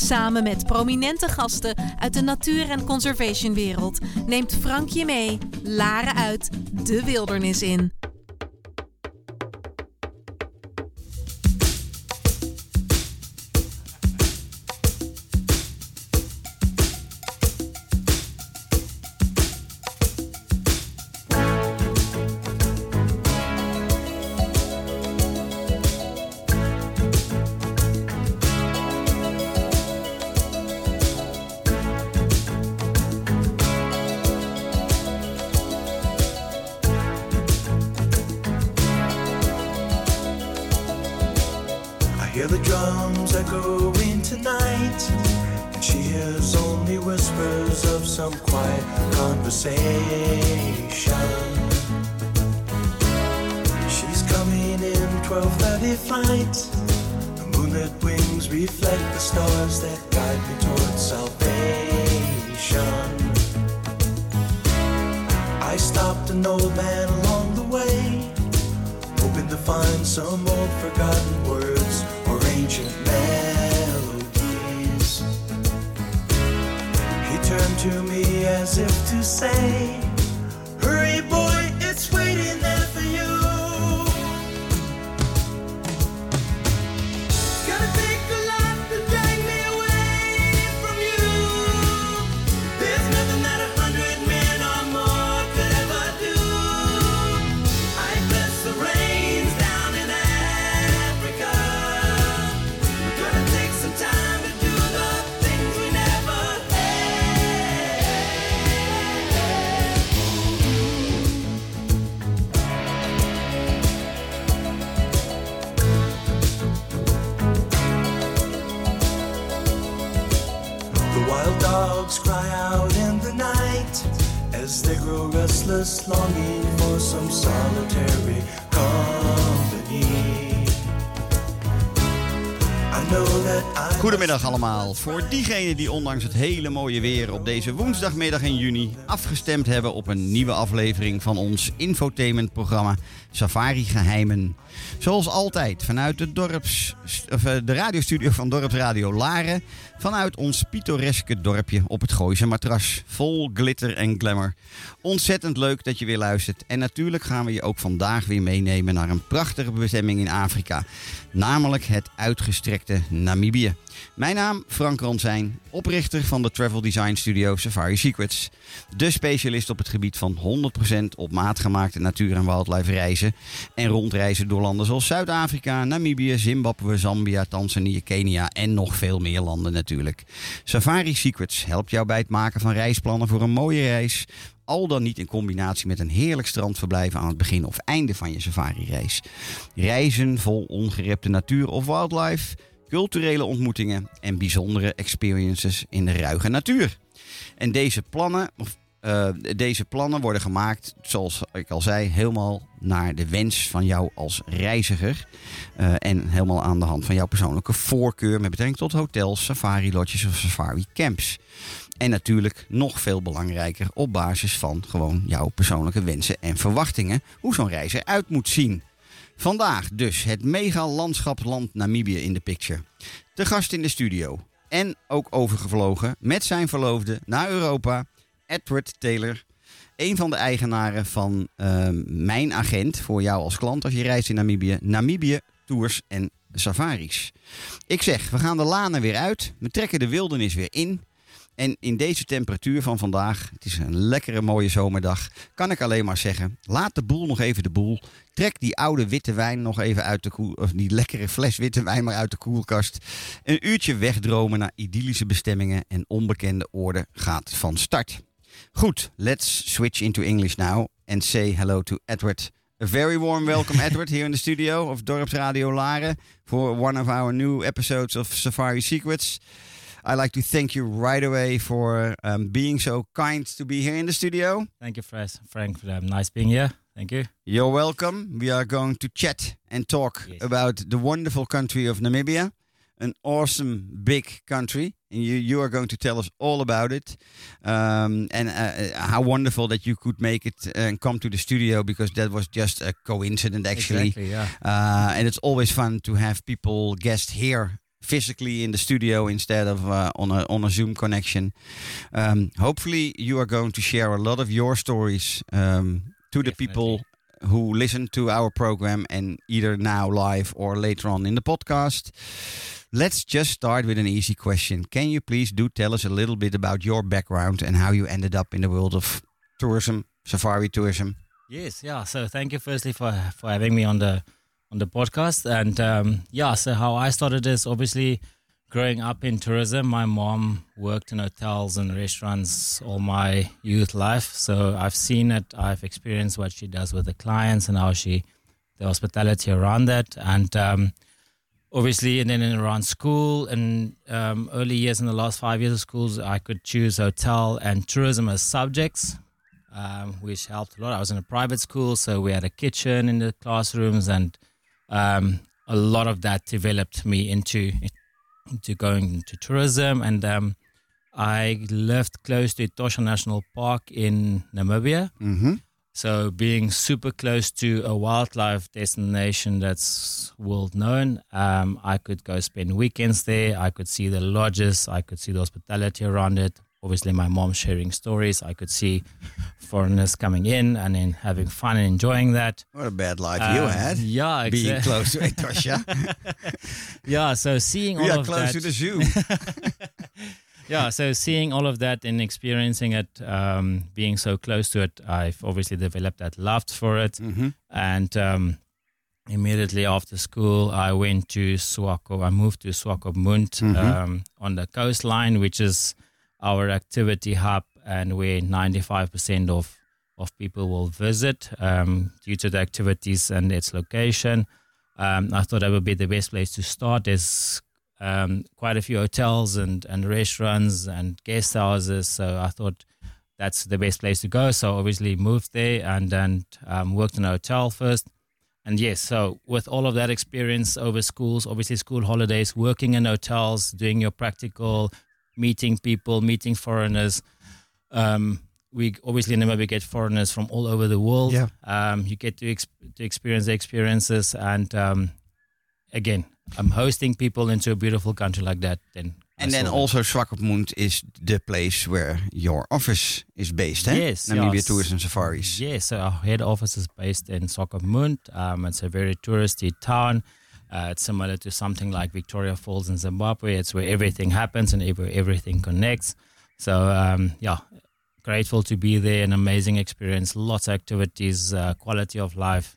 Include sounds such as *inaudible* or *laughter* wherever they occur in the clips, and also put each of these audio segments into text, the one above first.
Samen met prominente gasten uit de natuur- en conservationwereld neemt Frank je mee, Laren uit, de wildernis in. Goedemiddag Voor diegenen die ondanks het hele mooie weer op deze woensdagmiddag in juni afgestemd hebben op een nieuwe aflevering van ons infotainmentprogramma Safari Geheimen. Zoals altijd vanuit de, of eh, de radiostudio van Dorpsradio Laren. Vanuit ons pittoreske dorpje op het Gooise matras. Vol glitter en glamour. Ontzettend leuk dat je weer luistert. En natuurlijk gaan we je ook vandaag weer meenemen naar een prachtige bestemming in Afrika. Namelijk het uitgestrekte Namibië. Mijn naam Frank Ransijn, oprichter van de travel design studio Safari Secrets. De specialist op het gebied van 100% op maat gemaakte natuur- en wildlife reizen. En rondreizen door landen zoals Zuid-Afrika, Namibië, Zimbabwe, Zambia, Tanzania, Kenia en nog veel meer landen natuurlijk. Safari Secrets helpt jou bij het maken van reisplannen voor een mooie reis al dan niet in combinatie met een heerlijk strandverblijf aan het begin of einde van je safari-reis. Reizen vol ongerepte natuur of wildlife, culturele ontmoetingen en bijzondere experiences in de ruige natuur. En deze plannen, uh, deze plannen worden gemaakt, zoals ik al zei, helemaal naar de wens van jou als reiziger. Uh, en helemaal aan de hand van jouw persoonlijke voorkeur met betrekking tot hotels, safari-lodges of safari-camps. En natuurlijk nog veel belangrijker op basis van gewoon jouw persoonlijke wensen en verwachtingen. Hoe zo'n reis eruit moet zien. Vandaag dus het mega landschapsland Namibië in de picture. De gast in de studio. En ook overgevlogen met zijn verloofde naar Europa. Edward Taylor. Een van de eigenaren van uh, mijn agent voor jou als klant als je reist in Namibië. Namibië Tours en Safaris. Ik zeg, we gaan de lanen weer uit. We trekken de wildernis weer in. En in deze temperatuur van vandaag, het is een lekkere mooie zomerdag, kan ik alleen maar zeggen: laat de boel nog even de boel. Trek die oude witte wijn nog even uit de koel, of die lekkere fles witte wijn maar uit de koelkast. Een uurtje wegdromen naar idyllische bestemmingen en onbekende oorden gaat van start. Goed, let's switch into English now and say hello to Edward A very warm welcome, *laughs* Edward, here in the studio of Dorpsradio Laren for one of our new episodes of Safari Secrets. I'd like to thank you right away for um, being so kind to be here in the studio. Thank you, Frank. For, um, nice being here. Thank you. You're welcome. We are going to chat and talk yes. about the wonderful country of Namibia, an awesome big country. And you, you are going to tell us all about it um, and uh, uh how wonderful that you could make it and come to the studio because that was just a coincidence, actually. Exactly, yeah. Uh, and it's always fun to have people guest here physically in the studio instead of uh, on a on a Zoom connection. Um, hopefully, you are going to share a lot of your stories um, to the people who listen to our program and either now live or later on in the podcast. Let's just start with an easy question. Can you please do tell us a little bit about your background and how you ended up in the world of tourism, safari tourism? Yes, yeah. So thank you firstly for for having me on the on the podcast. And um, yeah, so how I started is obviously growing up in tourism. My mom worked in hotels and restaurants all my youth life. So I've seen it, I've experienced what she does with the clients and how she, the hospitality around that. And um, obviously, and then around school and um, early years in the last five years of schools, I could choose hotel and tourism as subjects. Um, which helped a lot. I was in a private school, so we had a kitchen in the classrooms, and um, a lot of that developed me into into going into tourism. And um, I lived close to Etosha National Park in Namibia. Mm-hmm. So being super close to a wildlife destination that's world known, um, I could go spend weekends there. I could see the lodges. I could see the hospitality around it obviously my mom sharing stories. I could see foreigners coming in and then having fun and enjoying that. What a bad life um, you had. Yeah, exactly. Being close to Etosha. *laughs* yeah, so seeing all yeah, of close that. to the zoo. *laughs* yeah, so seeing all of that and experiencing it, um, being so close to it, I've obviously developed that love for it. Mm-hmm. And um, immediately after school, I went to Swakop. I moved to Swakopmund mm-hmm. um, on the coastline, which is our activity hub and where 95% of of people will visit um, due to the activities and its location. Um, I thought that would be the best place to start. There's um, quite a few hotels and, and restaurants and guest houses, so I thought that's the best place to go. So obviously moved there and then um, worked in a hotel first. And yes, so with all of that experience over schools, obviously school holidays, working in hotels, doing your practical meeting people, meeting foreigners. Um, we obviously never get foreigners from all over the world. Yeah. Um, you get to, exp- to experience the experiences, and um, again, I'm hosting people into a beautiful country like that. Then and then also Swakopmund is the place where your office is based, eh? Yes. Namibia yes. Tourism Safaris. Yes, so our head office is based in Swakopmund. Um, it's a very touristy town. Uh, it's similar to something like Victoria Falls in Zimbabwe. It's where everything happens and where everything connects. So, um, yeah, grateful to be there. An amazing experience, lots of activities, uh, quality of life.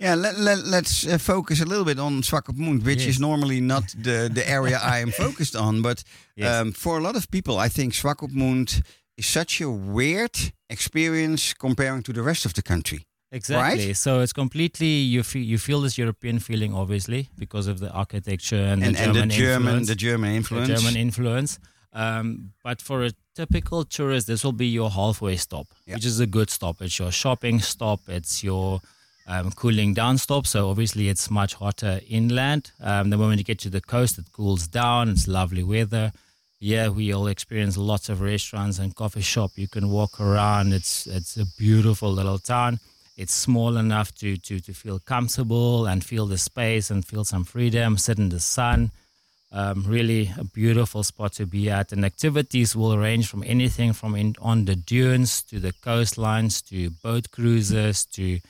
Yeah, let, let, let's uh, focus a little bit on Swakopmund, which yes. is normally not the, the area I am *laughs* focused on. But yes. um, for a lot of people, I think Swakopmund is such a weird experience comparing to the rest of the country. Exactly. Right? So it's completely you feel you feel this European feeling, obviously, because of the architecture and, and the German and the German influence. the German influence. The German influence. Um, but for a typical tourist, this will be your halfway stop, yeah. which is a good stop. It's your shopping stop. It's your um, cooling down stop. So obviously, it's much hotter inland. Um, the moment you get to the coast, it cools down. It's lovely weather. Yeah, we all experience lots of restaurants and coffee shop. You can walk around. It's it's a beautiful little town it's small enough to, to, to feel comfortable and feel the space and feel some freedom, sit in the sun. Um, really a beautiful spot to be at. And activities will range from anything from in, on the dunes to the coastlines to boat cruises to,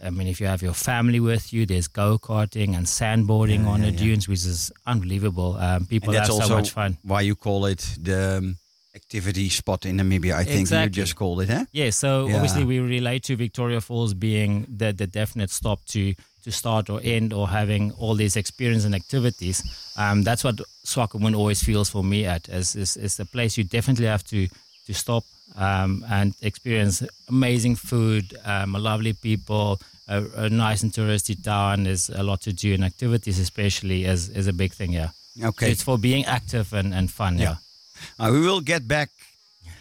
I mean, if you have your family with you, there's go karting and sandboarding yeah, on yeah, the yeah. dunes, which is unbelievable. Um, people have so much fun. Why you call it the um, activity spot in Namibia, I think exactly. you just called it, huh? Yeah, so yeah. obviously we relate to Victoria Falls being the, the definite stop to to start or end or having all these experience and activities. Um, that's what Swakopmund always feels for me at, as is, is the place you definitely have to to stop, um, and experience amazing food, um, lovely people, a, a, nice and touristy town. There's a lot to do, and activities especially is is a big thing. Yeah. Okay. So it's for being active and, and fun. Yeah. yeah. Uh, we will get back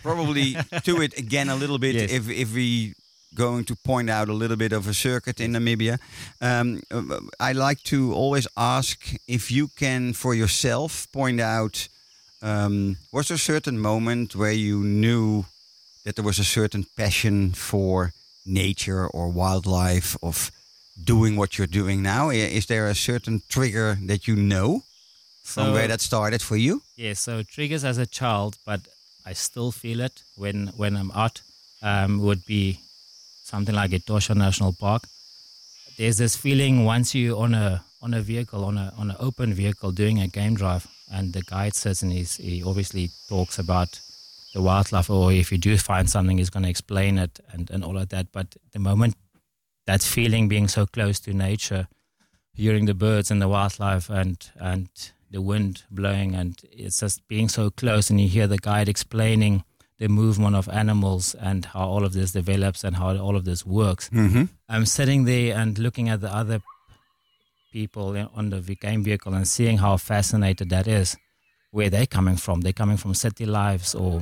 probably *laughs* to it again a little bit yes. if if we going to point out a little bit of a circuit in Namibia. Um, I like to always ask if you can, for yourself, point out um, was there a certain moment where you knew that there was a certain passion for nature or wildlife, of doing what you're doing now? Is there a certain trigger that you know from where that started for you? Yeah, so triggers as a child, but I still feel it when when I'm out. Um, would be something like Etosha National Park. There's this feeling once you on a on a vehicle on a on an open vehicle doing a game drive, and the guide says and he's, he obviously talks about the wildlife, or if you do find something, he's going to explain it and and all of that. But the moment that feeling being so close to nature, hearing the birds and the wildlife and and the wind blowing, and it's just being so close, and you hear the guide explaining the movement of animals and how all of this develops and how all of this works. Mm-hmm. I'm sitting there and looking at the other people on the game vehicle and seeing how fascinated that is. Where they're coming from? They're coming from city lives or,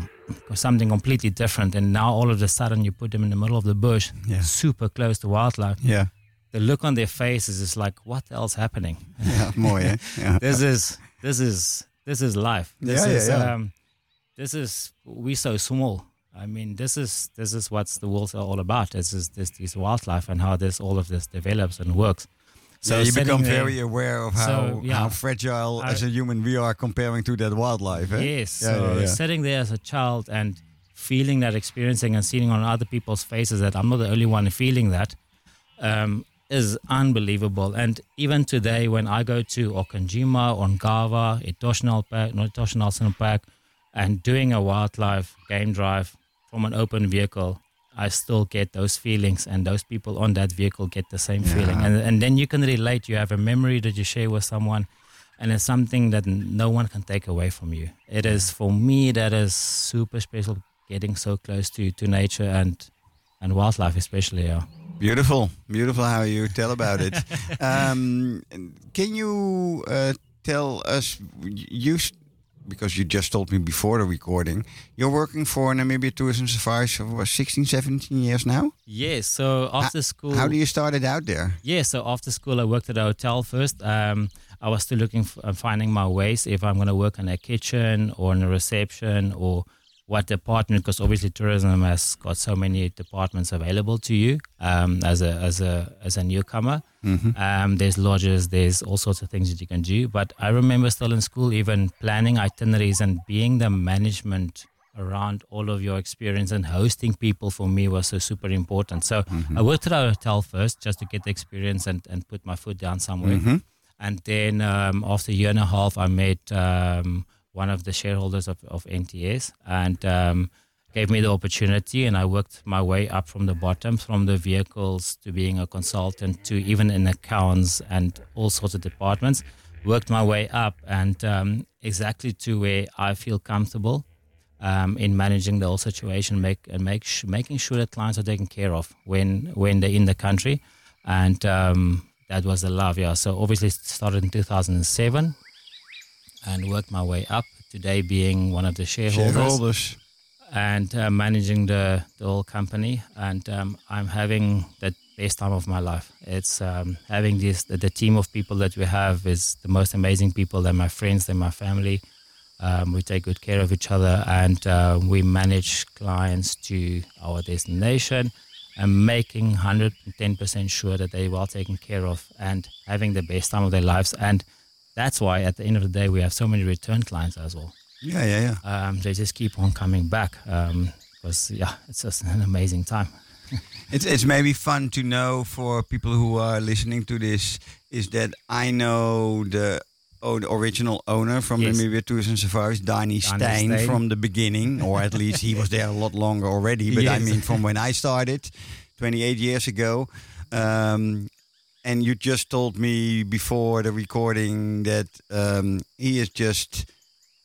or something completely different. And now all of a sudden you put them in the middle of the bush, yeah. super close to wildlife. Yeah. The look on their faces is like, what else happening? Yeah, more. Yeah. yeah. this is this is this is life. This yeah, is yeah, yeah. Um, this is we so small. I mean, this is this is what the world all about. This is this this wildlife and how this all of this develops and works. So yeah, you become there, very aware of how so, yeah, how fragile I, as a human we are comparing to that wildlife. Eh? Yes. Yeah, so sitting there as a child and feeling that, experiencing and seeing on other people's faces that I'm not the only one feeling that um, is unbelievable. And even today, when I go to Okonjima, Ongava, Etosha National Park, and doing a wildlife game drive from an open vehicle, I still get those feelings, and those people on that vehicle get the same yeah. feeling. And, and then you can relate. You have a memory that you share with someone, and it's something that no one can take away from you. It is for me that is super special. Getting so close to, to nature and and wildlife, especially. Yeah. Beautiful, beautiful how you tell about it. *laughs* um, can you uh, tell us? You because you just told me before the recording, you're working for Namibia Tourism Safaris for 16, 17 years now? Yes. So after school. How do you started out there? Yeah. So after school, I worked at a hotel first. Um, I was still looking for uh, finding my ways if I'm going to work in a kitchen or in a reception or what department because obviously tourism has got so many departments available to you um, as a as a as a newcomer. Mm-hmm. Um, there's lodges, there's all sorts of things that you can do. But I remember still in school, even planning itineraries and being the management around all of your experience and hosting people for me was so super important. So mm-hmm. I worked at a hotel first just to get the experience and, and put my foot down somewhere. Mm-hmm. And then um, after a year and a half, I met um, one of the shareholders of, of NTS and um, gave me the opportunity. And I worked my way up from the bottom, from the vehicles to being a consultant to even in accounts and all sorts of departments. Worked my way up and um, exactly to where I feel comfortable. Um, in managing the whole situation, make and make sh- making sure that clients are taken care of when when they're in the country, and um, that was the love. Yeah, so obviously started in 2007 and worked my way up. Today, being one of the shareholders, shareholders. and uh, managing the, the whole company, and um, I'm having the best time of my life. It's um, having this the, the, team of people that we have is the most amazing people. They're my friends, they're my family. Um, we take good care of each other, and uh, we manage clients to our destination and making 110% sure that they're well taken care of and having the best time of their lives. And that's why at the end of the day we have so many return clients as well. Yeah, yeah, yeah. Um, they just keep on coming back because um, yeah, it's just *laughs* an amazing time. *laughs* it's it's maybe fun to know for people who are listening to this is that I know the oh, the original owner from yes. Namibia Tours and Safaris, Danny Stein, from the beginning, or at least he was there a lot longer already. But yes. I mean, from when I started, 28 years ago. Um, and you just told me before the recording that um, he is just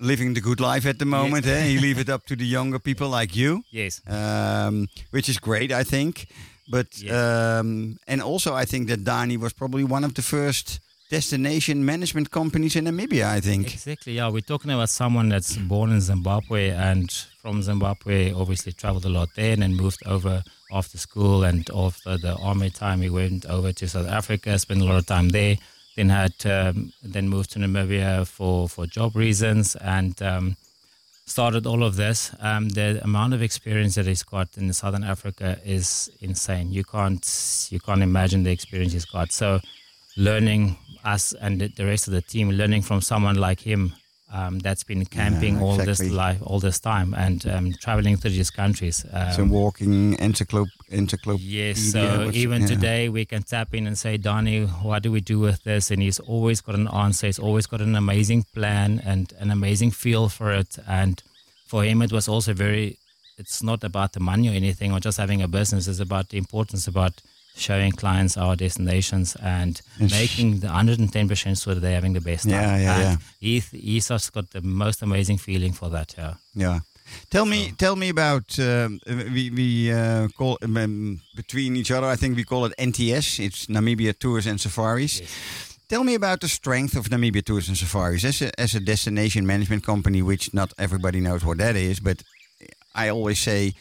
living the good life at the moment. eh? You leave it up to the younger people like you, Yes. um, which is great, I think. But Yes. um, and also, I think that Dani was probably one of the first destination management companies in Namibia. I think. Exactly. Yeah, we're talking about someone that's born in Zimbabwe and from Zimbabwe, obviously traveled a lot there, and moved over after school and after the army time. He went over to South Africa, spent a lot of time there. Then had um, then moved to Namibia for for job reasons and. Um, started all of this. Um, the amount of experience that he's got in Southern Africa is insane. You can't you can't imagine the experience he's got. So, learning us and the- the rest of the team, learning from someone like him um, that's been camping Yeah, all exactly. this life, all this time, and um, traveling through these countries. Um, Some walking encyclop encyclopedia. Yes, so even yeah. today we can tap in and say, Donnie, what do we do with this? And he's always got an answer. He's always got an amazing plan and an amazing feel for it. And for him, it was also very, it's not about the money or anything or just having a business. It's about the importance about showing clients our destinations and Yes. making the 110% sure that they're having the best time. Yeah, yeah, and yeah. He, he's just got the most amazing feeling for that, yeah. Yeah. Tell me, tell me about um, we we uh, call um, between each other. I think we call it NTS. It's Namibia Tours and Safaris. Tell me about the strength of Namibia Tours and Safaris as a as a destination management company, which not everybody knows what that is. But I always say,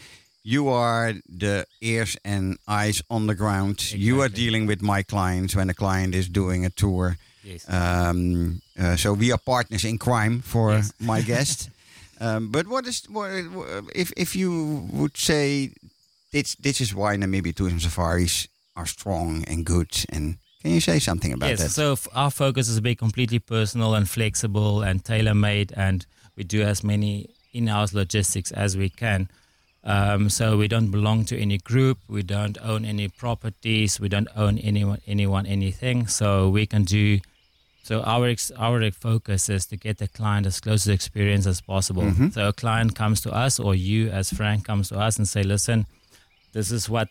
you are the ears and eyes on the ground. You are dealing with my clients when a client is doing a tour. Yes. Um, uh, so we are partners in crime for Yes. *laughs* my *laughs* guest. um, but what is what, if if you would say this this is why Namibia tourism safaris are strong and good? And can you say something about yes, that? so f- our focus is to be completely personal and flexible and tailor-made, and we do as many in-house logistics as we can. Um, so we don't belong to any group, we don't own any properties, we don't own anyone, anyone, anything. So we can do. So our ex- our focus is to get the client as close to the experience as possible. Mhm. So a client comes to us, or you as Frank comes to us and say, "Listen, this is what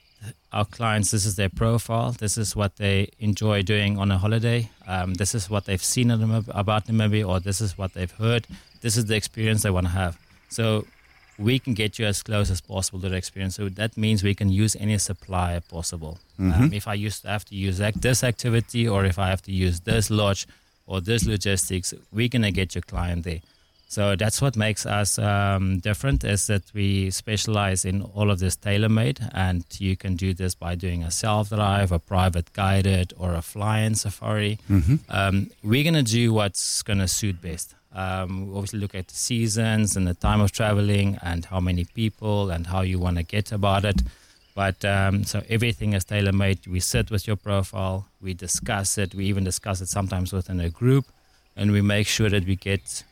our clients this is their profile this is what they enjoy doing on a holiday um, this is what they've seen about namibia or this is what they've heard this is the experience they want to have so we can get you as close as possible to the experience. So that means we can use any supplier possible. Um, if i used to have to use act- this activity or if i have to use this lodge or this logistics we're going to get your client there. So that's what makes us um, different is that we specialize in all of this tailor-made and you can do this by doing a self-drive, a private guided or a fly-in safari. Um, we're going to do what's going to suit best. Um, we obviously look at the seasons and the time of traveling and how many people and how you want to get about it. But um, so everything is tailor-made. We sit with your profile, we discuss it, we even discuss it sometimes within a group and we make sure that we get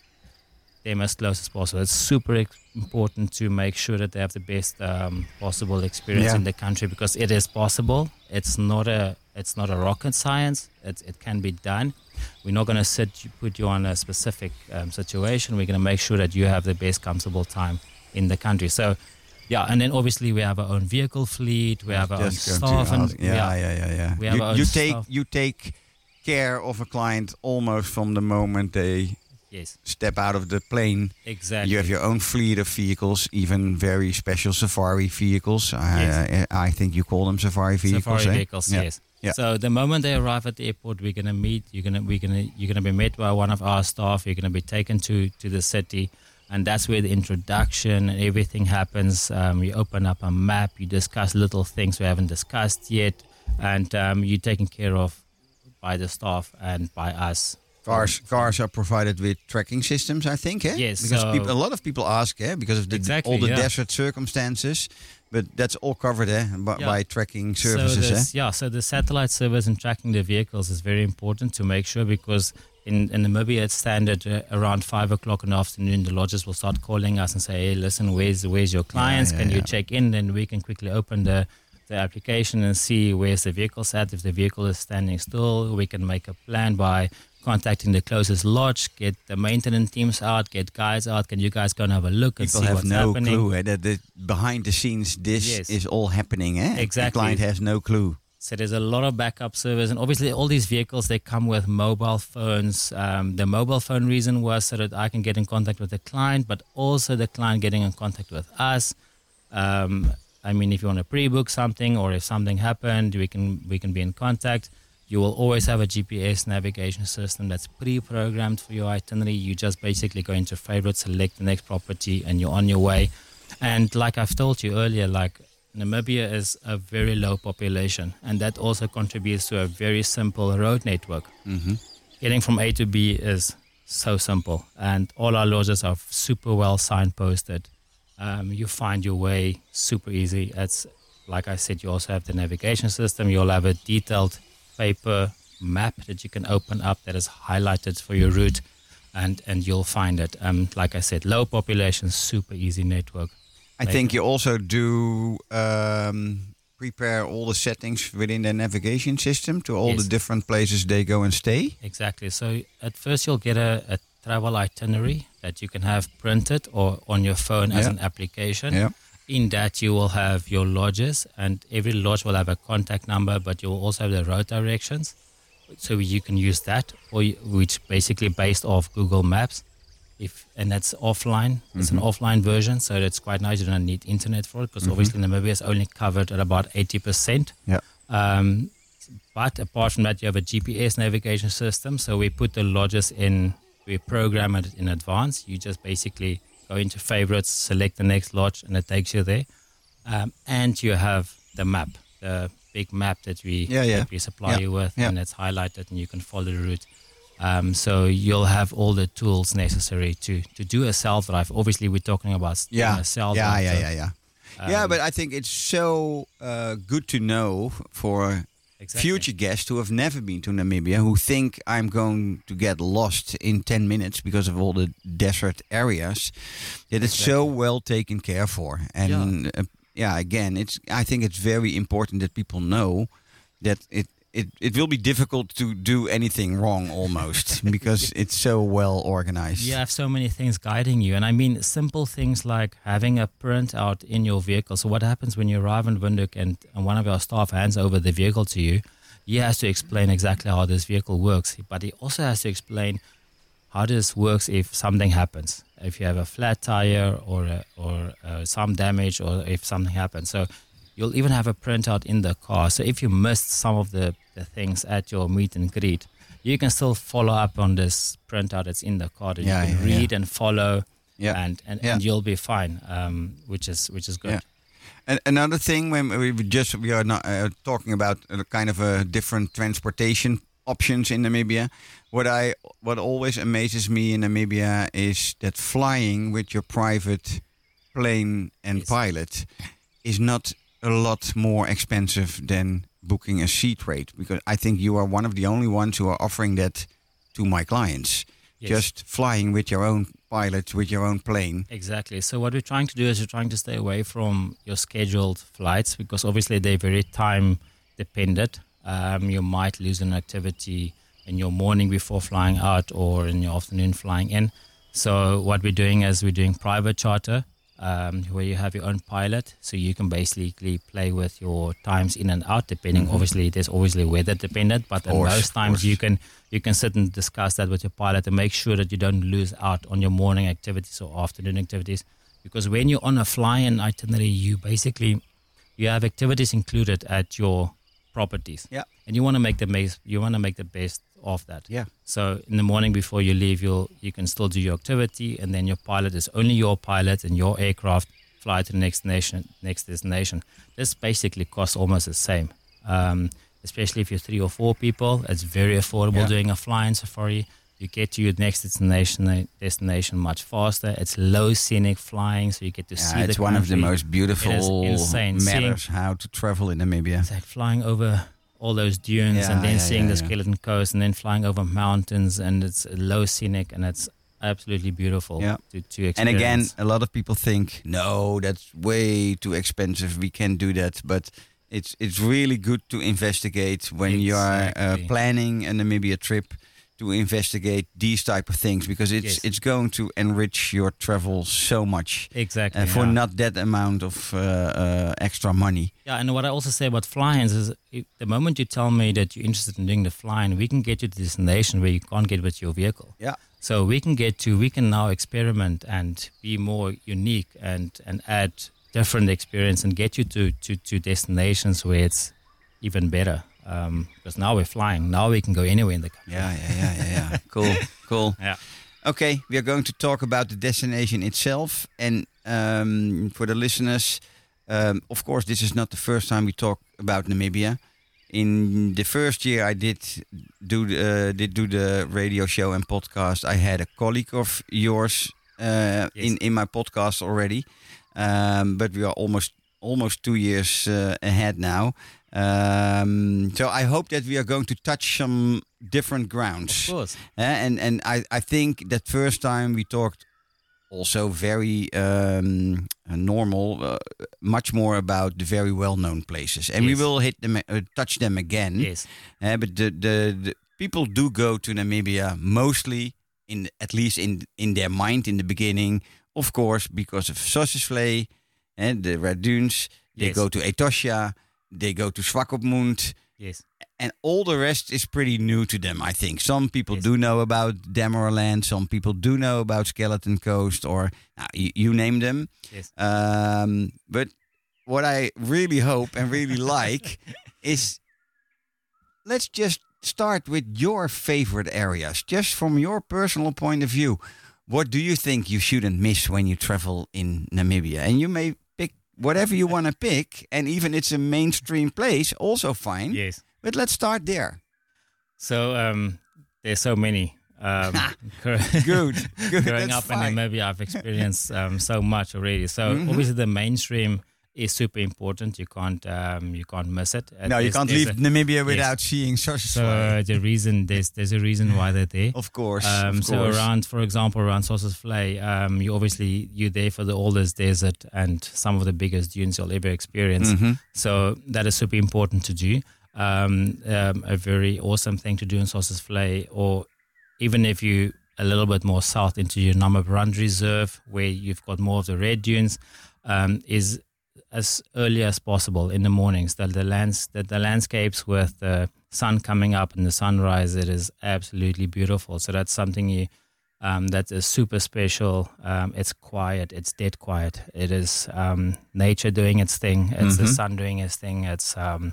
them as close as possible. It's super important to make sure that they have the best um, possible experience Yeah. in the country because it is possible. It's not a it's not a rocket science. It it can be done. We're not going to sit put you on a specific um, situation. We're going to make sure that you have the best comfortable time in the country. So. Yeah, and then obviously we have our own vehicle fleet. We have our Just to staff, and ask- yeah, yeah, yeah, yeah. We have you, our own you take staff. you take care of a client almost from the moment they yes, step out of the plane. exactly. You have your own fleet of vehicles, even very special safari vehicles. Yes. I, I think you call them safari vehicles. Safari eh? vehicles, Yeah. yes. Yeah. So the moment they arrive at the airport, we're gonna meet. You're gonna we're gonna you're gonna be met by one of our staff. You're gonna be taken to to the city, and that's where the introduction and everything happens. Um, you open up a map. You discuss little things we haven't discussed yet, and um, you're taken care of by the staff and by us. Cars cars are provided with tracking systems, I think. Eh? Yes, Because so- people, a lot of people ask, eh? because of the, Exactly, all the yeah. desert circumstances. But that's all covered eh? by, Yeah. by tracking services. So eh? yeah, so the satellite service and tracking the vehicles is very important to make sure because in, in Namibia it's standard uh, around five o'clock in the afternoon the lodges will start calling us and say, hey, listen, where's where's your clients? yeah, Can you yeah. check in? Then we can quickly open the the application and see where's the vehicle at. If the vehicle is standing still, we can make a plan by contacting the closest lodge, get the maintenance teams out, get guys out. Can you guys go and have a look and People see have what's no happening? clue eh, that the, behind the scenes this Yes. is all happening. Eh? The Exactly. client has no clue. So there's a lot of backup servers, and obviously all these vehicles they come with mobile phones. Um, the mobile phone reason was so that I can get in contact with the client, but also the client getting in contact with us. Um, I mean, if you want to pre-book something, or if something happened, we can we can be in contact. You will always have a GPS navigation system that's pre-programmed for your itinerary. You just basically go into favorites, select the next property, and you're on your way. And like I've told you earlier, like Namibia is a very low population, and that also contributes to a very simple road network. Mm-hmm. Getting from A to B is so simple, and all our lodges are super well signposted. Um, you find your way super easy. It's like I said, you also have the navigation system. You'll have a detailed paper map that you can open up that is highlighted for your route, and and you'll find it. Um, like I said, low population, super easy network. I think you also do um, prepare all the settings within the navigation system to all Yes. the different places they go and stay. Exactly. So at first you'll get a, a travel itinerary that you can have printed or on your phone as an application. Yeah. In that you will have your lodges and every lodge will have a contact number, but you will also have the road directions. So you can use that, or you, which basically based off Google Maps. If and that's offline. It's an offline version, so that's quite nice. You don't need internet for it because obviously Namibia is only covered at about eighty percent. Yeah. Um, but apart from that, you have a GPS navigation system. So we put the lodges in, we program it in advance. You just basically go into favorites, select the next lodge, and it takes you there. Um, and you have the map, the big map that we Yeah, yeah. that we supply Yeah, you with, yeah. and it's highlighted, and you can follow the route. Um, so you'll have all the tools necessary to to do a self drive. Obviously, we're talking about Yeah, a self drive. yeah, yeah, yeah. yeah, um, but I think it's so uh, good to know for exactly. future guests who have never been to Namibia, who think I'm going to get lost in 10 minutes because of all the desert areas, that it's so well taken care for. And yeah. Uh, yeah, again, it's I think it's very important that people know that it it, it will be difficult to do anything wrong almost *laughs* because it's so well organized. You have so many things guiding you. And I mean, simple things like having a printout in your vehicle. So, what happens when you arrive in Windhoek and, and one of our staff hands over the vehicle to you? He has to explain exactly how this vehicle works, but he also has to explain how this works if something happens. If you have a flat tire or, a, or uh, some damage, or if something happens. So, you'll even have a printout in the car. So if you missed some of the, the things at your meet and greet, you can still follow up on this printout that's in the car that Yeah, you can yeah, read yeah. and follow and, and, and you'll be fine, um, which is which is good. And another thing, when we just we are not uh, talking about a kind of a different transportation options in Namibia. What I what always amazes me in Namibia is that flying with your private plane and Yes. pilot is not a lot more expensive than booking a seat rate because I think you are one of the only ones who are offering that to my clients. Yes. Just flying with your own pilot, with your own plane. Exactly. So what we're trying to do is we're trying to stay away from your scheduled flights because obviously they're very time dependent. Um, you might lose an activity in your morning before flying out or in your afternoon flying in. So what we're doing is we're doing private charter um, where you have your own pilot, so you can basically play with your times in and out. Depending, obviously, there's obviously weather dependent, but Mm-hmm. course, most times you can you can sit and discuss that with your pilot and make sure that you don't lose out on your morning activities or afternoon activities. Because when you're on a fly-in itinerary, you basically you have activities included at your properties. Yeah. And you want to make the best you want to make the best of that. Yeah. So in the morning before you leave, you'll you can still do your activity, and then your pilot is only your pilot, and your aircraft fly to the next nation, next destination. This basically costs almost the same. Um, especially if you're three or four people, it's very affordable Yeah. doing a flying safari. You get to your next destination destination much faster. It's low scenic flying, so you get to see Yeah, the it's one of the most beautiful insane. Seeing- matters how to travel in Namibia. It's like flying over all those dunes Yeah, and then yeah, seeing yeah, the skeleton coast and then flying over mountains and it's low scenic and it's absolutely beautiful Yeah. to, to experience. And again, a lot of people think, no, that's way too expensive. We can't do that. But it's it's really good to investigate when you are uh, Exactly. planning a Namibia trip to investigate these type of things because it's Yes. it's going to enrich your travel so much Exactly. uh, for yeah. not that amount of uh, uh, extra money. Yeah, and what I also say about flying is, if, the moment you tell me that you're interested in doing the flying, we can get you to the destination where you can't get with your vehicle. Yeah. So we can get to, we can now experiment and be more unique and and add different experience and get you to to, to destinations where it's even better. Um, because now we're flying, now we can go anywhere in the country. Yeah, yeah, yeah, yeah, yeah. *laughs* cool, cool. Yeah. Okay, we are going to talk about the destination itself, and um, for the listeners, um, of course, this is not the first time we talk about Namibia. In the first year I did do the, uh, did do the radio show and podcast, I had a colleague of yours uh, in in my podcast already, um, but we are almost almost two years uh, ahead now. Um, so I hope that we are going to touch some different grounds. Of course. Uh, and and I, I think that first time we talked also very um, uh, normal, uh, much more about the very well known places, and we will hit them, uh, touch them again. Yes. Uh, but the, the the people do go to Namibia mostly in at least in in their mind in the beginning, of course, because of Sossusvlei and the Red Dunes. They Yes. go to Etosha, they go to Swakopmund, Yes. and all the rest is pretty new to them. I think some people Yes. do know about Damaraland, some people do know about Skeleton Coast, or now, you, you name them. Yes. Um, but what I really hope and really *laughs* like is let's just start with your favorite areas, just from your personal point of view. What do you think you shouldn't miss when you travel in Namibia? And you may whatever you want to pick, and even it's a mainstream place, also fine. Yes. But let's start there. So um, there's so many. Um, *laughs* *laughs* Good. Good. growing That's up fine. in Namibia, I've experienced um, so much already. So Mhm. obviously the mainstream is super important. You can't um, you can't miss it. Uh, No, you can't leave a- Namibia without seeing Sossusvlei. So uh, the reason there's there's a reason why they're there. of course. Um, of so course. around, for example, around Sossusvlei, um, you obviously you're there for the oldest desert and some of the biggest dunes you'll ever experience. Mhm. So that is super important to do. Um, um, a very awesome thing to do in Sossusvlei, or even if you a little bit more south into your Namibrand Reserve, where you've got more of the red dunes, um, is as early as possible in the mornings. The, the lands, the, the landscapes with the sun coming up and the sunrise, it is absolutely beautiful. So that's something you. Um, that is super special. Um, it's quiet. It's dead quiet. It is um, nature doing its thing. It's the Mhm. sun doing its thing. It's um,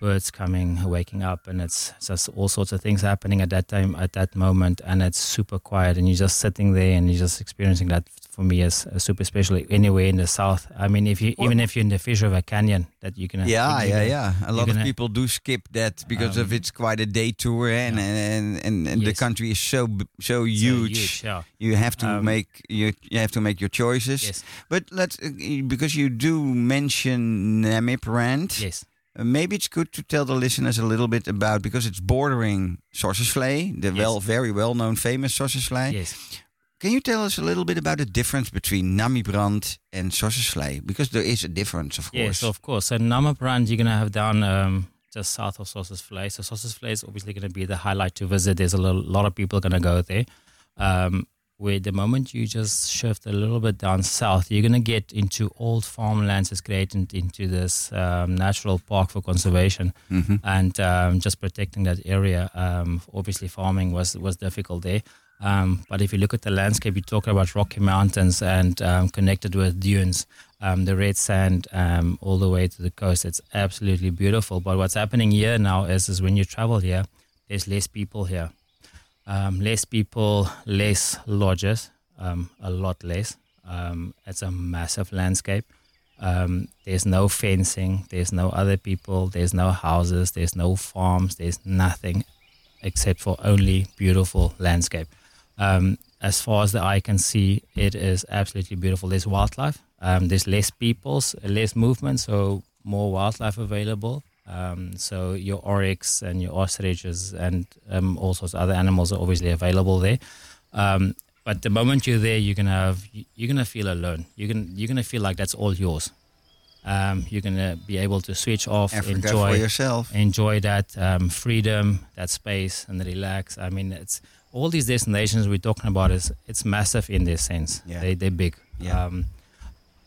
birds coming, waking up, and it's just all sorts of things happening at that time, at that moment, and it's super quiet, and you're just sitting there and you're just experiencing that. For me, is super special. Anywhere in the south, I mean, if you even if you're in the Fish River Canyon, that you can Yeah, you yeah, can- yeah. A lot of people do skip that because of Um, it's quite a day tour, and and and, and the Yes. country is so so so huge. yeah. You have to Um, make you you have to make your choices. Yes, But let's uh, because you do mention Namibrand. yes, Uh, maybe it's good to tell the listeners a little bit about because it's bordering Sossusvlei, the Yes. well very well known famous Sossusvlei. yes. Can you tell us a little bit about the difference between Namibrand and Sossusvlei? Because there is a difference, of course. Yes, of course. So Namibrand, you're gonna have down um, just south of Sossusvlei. So Sossusvlei is obviously gonna be the highlight to visit. There's a lo- lot of people gonna go there. Um, where the moment you just shift a little bit down south, you're gonna get into old farmlands that's created into this um, natural park for conservation Mhm. and um, just protecting that area. Um, obviously, farming was was difficult there. Um, but if you look at the landscape, you talk about rocky mountains and um, connected with dunes, um, the red sand um, all the way to the coast. It's absolutely beautiful. But what's happening here now is, is when you travel here, there's less people here. Um, less people, less lodges, um, a lot less. It's a massive landscape. Um, there's no fencing, there's no other people, there's no houses, there's no farms, there's nothing except for only beautiful landscape. Um, as far as the eye can see, it is absolutely beautiful. There's wildlife, um, there's less people, less movement, so more wildlife available. Um, so your oryx and your ostriches and um, all sorts of other animals are obviously available there. Um, but the moment you're there, you're gonna have you're gonna feel alone. You're gonna you're gonna feel like that's all yours. Um, you're gonna be able to switch off, Africa enjoy yourself. enjoy that um, freedom, that space, and relax. I mean, it's all these destinations we're talking about is it's massive in this sense. Yeah. They they're big. Yeah. Um,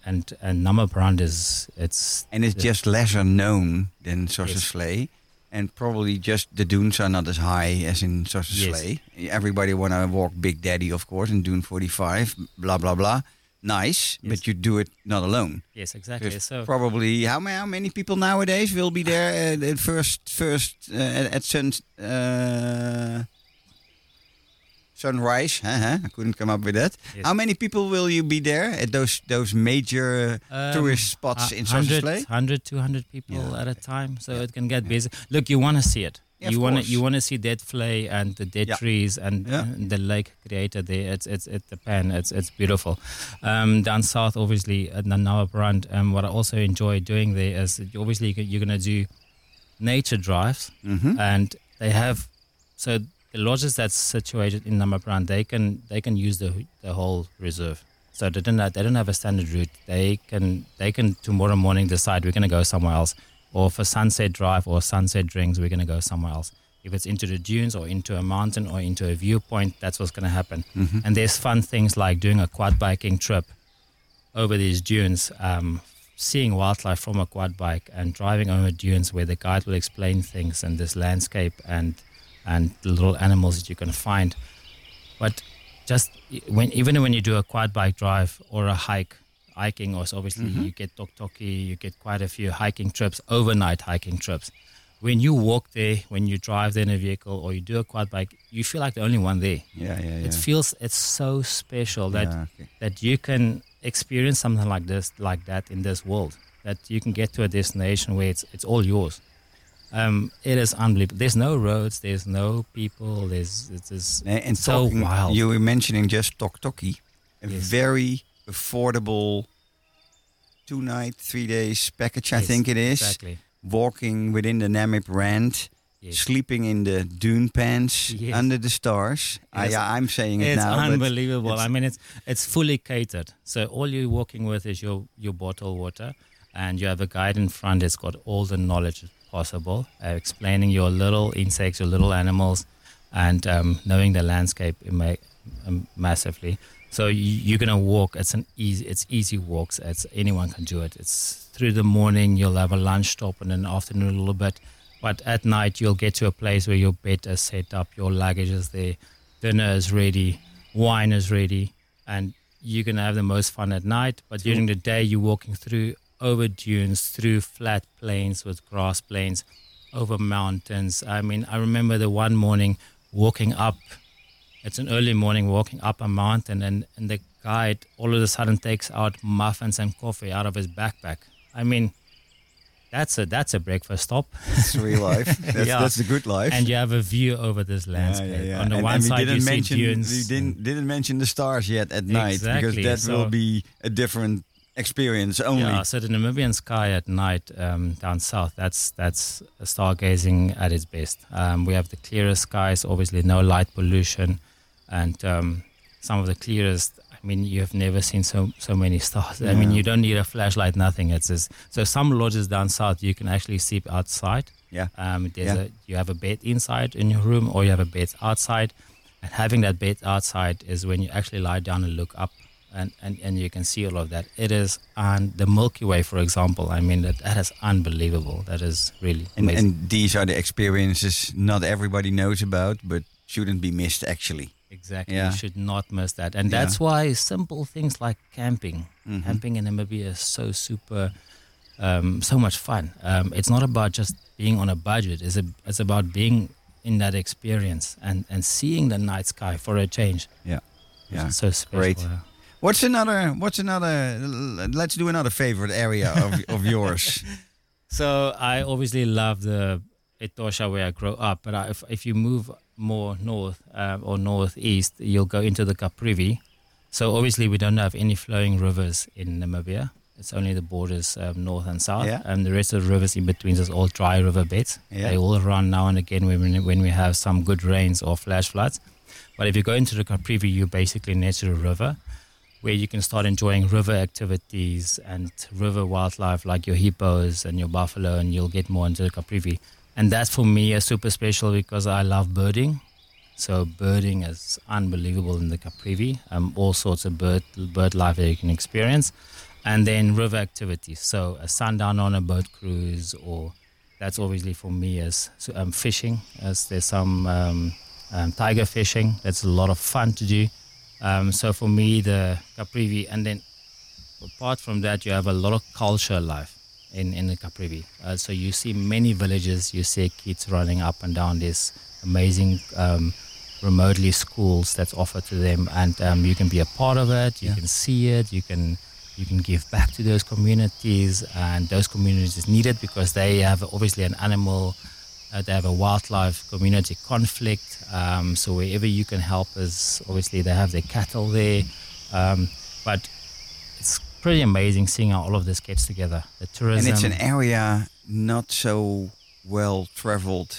and and Namibrand is it's And it's just lesser known than Sossusvlei. And probably just the dunes are not as high as in Sossusvlei. Everybody want to walk Big Daddy, of course, in Dune 45, blah, blah, blah. Nice, Yes. but you do it not alone. yes exactly. So probably how many, how many people nowadays will be there at, at first first uh, at, at sun uh, sunrise? Uh-huh. I couldn't come up with that. Yes. How many people will you be there at those those major Um, tourist spots a- in 100, Sossusvlei? 100, 200 people Yeah. at a time, so it can get busy. Look, you want to see it. Yeah, you want to you want to see Deadvlei and the dead Yeah. trees and Yeah. uh, the lake created there. It's it's it's the pen. It's it's beautiful. Um, down south, obviously, at Namibrand. Um, what I also enjoy doing there is obviously you- you're gonna do nature drives, Mm-hmm. and they have so the lodges that's situated in Namibrand, they can they can use the the whole reserve. So they don't have, they don't have a standard route. They can they can tomorrow morning decide we're going to go somewhere else, or for sunset drive or sunset drinks we're going to go somewhere else. If it's into the dunes or into a mountain or into a viewpoint, that's what's going to happen. Mm-hmm. And there's fun things like doing a quad biking trip over these dunes, um, seeing wildlife from a quad bike, and driving over dunes where the guide will explain things and this landscape and and the little animals that you can find. But just when even when you do a quad bike drive or a hike, hiking, or so obviously Mhm. you get Tok Tokkie, you get quite a few hiking trips, overnight hiking trips. When you walk there, when you drive there in a vehicle, or you do a quad bike, you feel like the only one there. Yeah, yeah, yeah. It feels it's so special that Yeah, okay. that you can experience something like this, like that in this world. That you can get to a destination where it's it's all yours. Um, it is unbelievable. There's no roads. There's no people. There's it is And so talking, wild. you were mentioning just Tok Tokkie, a Yes. very affordable two night, three days package, I think it is. exactly. Walking within the Namibrand, Yes. sleeping in the dune pants Yes. under the stars. Yes. yeah, I'm saying it It's now. unbelievable. it's- I mean, it's it's fully catered. So all you're walking with is your your bottle water, and you have a guide in front that's got all the knowledge possible, uh, explaining your little insects, your little animals, and um, knowing the landscape ma- um, massively. So you, you're gonna walk. It's an easy. It's easy walks. It's anyone can do it. It's through the morning. You'll have a lunch stop, and in the afternoon a little bit. But at night, you'll get to a place where your bed is set up, your luggage is there, dinner is ready, wine is ready, and you're going to have the most fun at night. But during the day, you're walking through over dunes, through flat plains with grass plains, over mountains. I mean, I remember the one morning walking up, it's an early morning walking up a mountain, and, and the guide all of a sudden takes out muffins and coffee out of his backpack. I mean, that's a that's a breakfast stop. It's real life. *laughs* That's, Yeah. that's the good life. and you have a view over this landscape. On the and, one and side, didn't you mention, see dunes. We didn't, didn't mention the stars yet at night because Exactly, that will be a different experience only. Yeah, so the Namibian sky at night um, down south, that's that's stargazing at its best. Um, we have the clearest skies, obviously no light pollution, and um, some of the clearest. I mean, you have never seen so so many stars. I mean, you don't need a flashlight, nothing. It's just, so some lodges down south you can actually sleep outside. Yeah. Um, there's Yeah. a you have a bed inside in your room, or you have a bed outside. And having that bed outside is when you actually lie down and look up, and, and, and you can see all of that. It is on the Milky Way, for example. I mean, that, that is unbelievable. That is really And, amazing. and these are the experiences not everybody knows about, but shouldn't be missed actually. exactly. Yeah. You should not miss that. And Yeah. that's why simple things like camping, Mhm. camping in Namibia is so super, um, so much fun. Um, it's not about just being on a budget. It's, a, it's about being in that experience and, and seeing the night sky for a change. Yeah. Yeah. So special. Great. yeah. What's another? What's another? Let's do another favorite area of, of *laughs* yours. So I obviously love the Etosha where I grew up, but I, if, if you move more north um, or northeast, you'll go into the Caprivi. So obviously we don't have any flowing rivers in Namibia. It's only the borders um, north and south, Yeah. and the rest of the rivers in between is all dry river beds. Yeah. They all run now and again when we, when we have some good rains or flash floods. But if you go into the Caprivi, you're basically next to the river where you can start enjoying river activities and river wildlife like your hippos and your buffalo, and you'll get more into the Caprivi. And that's for me is super special because I love birding. So birding is unbelievable in the Caprivi. Um, all sorts of bird bird life that you can experience, and then river activities. So a sundown on a boat cruise, or that's obviously for me as um, fishing. As there's some um, um, tiger fishing. That's a lot of fun to do. Um, so for me, the Caprivi, and then apart from that, you have a lot of culture life in in the Caprivi. Uh, so you see many villages. You see kids running up and down this amazing um, remotely schools that's offered to them, and um, you can be a part of it. You Yeah. can see it. You can you can give back to those communities, and those communities need it because they have obviously an animal. Uh, they have a wildlife community conflict. Um, so wherever you can help is obviously they have their cattle there, um, but it's pretty amazing seeing how all of this gets together. The tourism. And it's an area not so well traveled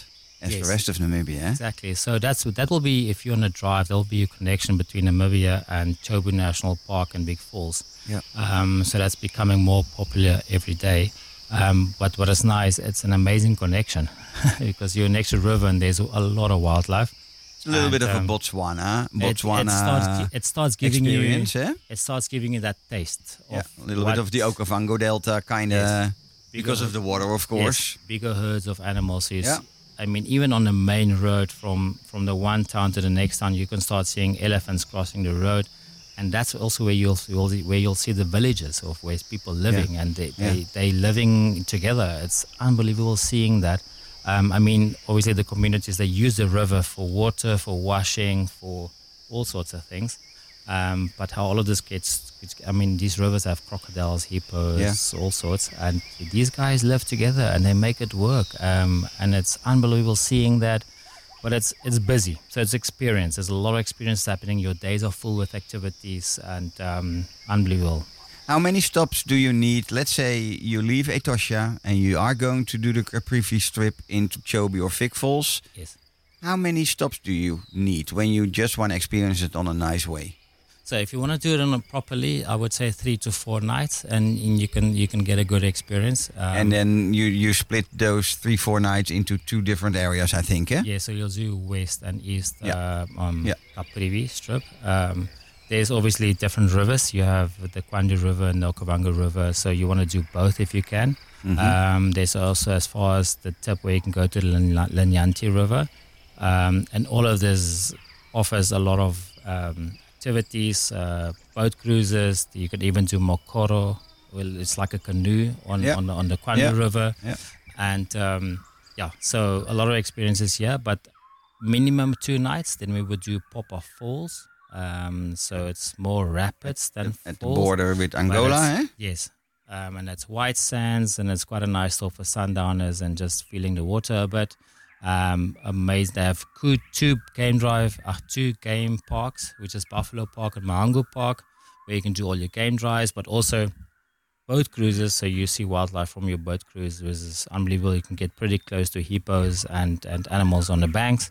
as the Yes. rest of Namibia. eh? Exactly. So that's that will be if you're on a drive, there'll be a connection between Namibia and Chobe National Park and Vic Falls. Yeah. Um, so that's becoming more popular every day. Um, but what is nice, it's an amazing connection *laughs* because you're next to a river and there's a lot of wildlife. It's a little And, bit of a um, Botswana, It- Botswana It, starts, it starts giving you eh? it starts giving you that taste. Yeah, of a little what- bit of the Okavango Delta kind of Yes. because of the water, of course. Yes, bigger herds of animals. You Yeah. I mean, even on the main road from from the one town to the next town, you can start seeing elephants crossing the road, and that's also where you'll, where you'll see the villages of where people living and they Yeah. they they living together. It's unbelievable seeing that. Um, I mean, obviously the communities they use the river for water, for washing, for all sorts of things. Um, but how all of this gets, gets, I mean, these rivers have crocodiles, hippos, all sorts, and these guys live together and they make it work. Um, and it's unbelievable seeing that. But it's it's busy, so it's experience. There's a lot of experience happening. Your days are full with activities and um, unbelievable. How many stops do you need? Let's say you leave Etosha and you are going to do the Caprivi strip into Chobe or Vic Falls. Yes. How many stops do you need when you just want to experience it on a nice way? So if you want to do it on a properly, I would say three to four nights, and you can you can get a good experience. Um, and then you, you split those three, four nights into two different areas, I think, eh? Yeah, so you'll do west and east Yeah. uh, on Yeah. Caprivi strip. Um, there's obviously different rivers. You have the Kwando River and the Okavango River, so you want to do both if you can. Mhm. Um, there's also as far as the tip where you can go to the Linyanti River, um, and all of this offers a lot of um, activities, uh, boat cruises. You could even do mokoro. Well, it's like a canoe on Yeah. on, the, on the Yeah. River, Yeah. and um, yeah, so a lot of experiences here, but minimum two nights. Then we would do Popa Falls. Um, so it's more rapids than At the falls. border with Angola, eh? Yes. Um, and it's white sands, and it's quite a nice stop for sundowners and just feeling the water a bit. Um, amazed they have two, two game drive, uh, two game parks, which is Buffalo Park and Mahango Park, where you can do all your game drives, but also boat cruises. So you see wildlife from your boat cruise, which is unbelievable. You can get pretty close to hippos and, and animals on the banks.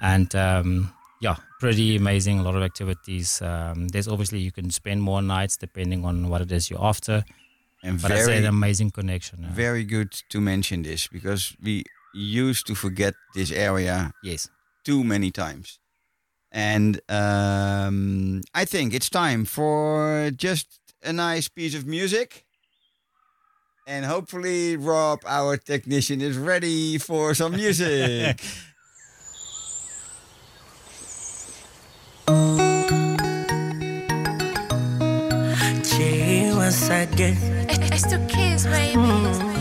And um, yeah, pretty amazing. A lot of activities. Um, there's obviously you can spend more nights depending on what it is you're after. And But I say very, an amazing connection. uh, very good to mention this because we used to forget this area yes. too many times. And um, I think it's time for just a nice piece of music. And hopefully, Rob, our technician, is ready for some music. *laughs* Che once again It's two kids, baby. Aili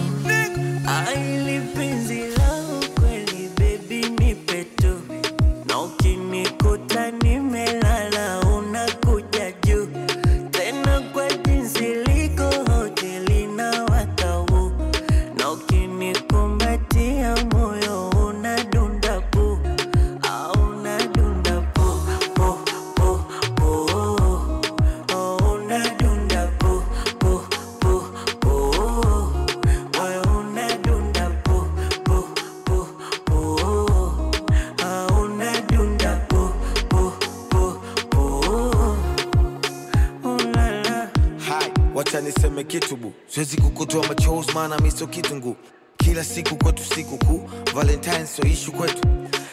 siwezi kukutoa machozi maana miso kitungu kila siku kwetu siku kuu valentine so ishu kwetu.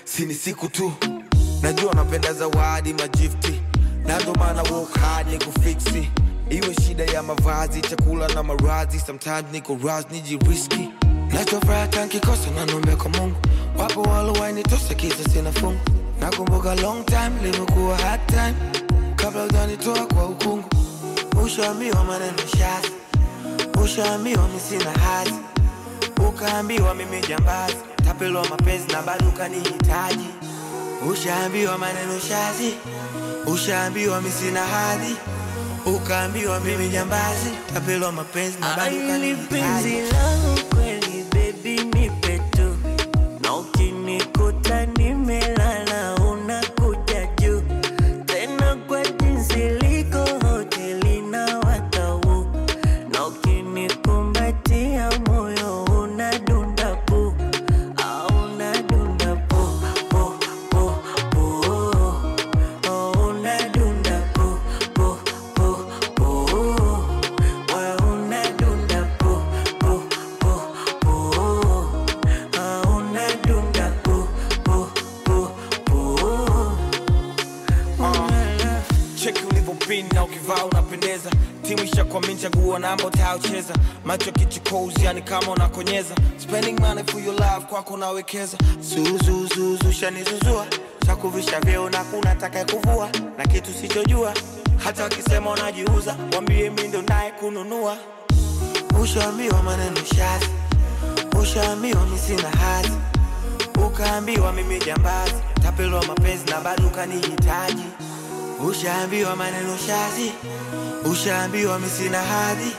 Si ni siku tu. Najua napenda zawadi majifti. Nando maana work hard ni kufiksi. Iwe shida ya mavazi chakula na maradhi. Sometimes niko ras nijiriski. Nachofuraha tankikosa nanombea kwa mungu. Wapo walowainitosa kisa sina fungu. Nakumbuka long time limekuwa hard time. Kabla ujanitoa kwa ukungu. Ushaambiwa maneno shazi ushaambiwa misina hazi ukaambiwa mimi jambazi. Tapelwa mapenzi na bado ukanihitaji. Ushaambiwa maneno shazi. Ushaambiwa misina hadhi. Ukaambiwa mimi jambazi. Tapelwa mapenzi na bado ukanihitaji ulivyopin na ukivaa unapendeza. Timu ishakwamini chaguo namba utayocheza macho kichukozi yani kama unakonyeza. Spending money for your love kwako nawekeza. Zuzuzuzu shanizuzua. Chakuvisha vyeo na kuna taka kuvua. Na kitu sichojua. Hata wakisema unajiuza wambie mi ndo naye kununua. Ushaambiwa maneno shazi. Ushaambiwa misina hazi. Ukaambiwa mimi jambazi. Tapelwa mapenzi na bado ukanihitaji ushaambiwa maneno shazi ushaambiwa mi sina hadhi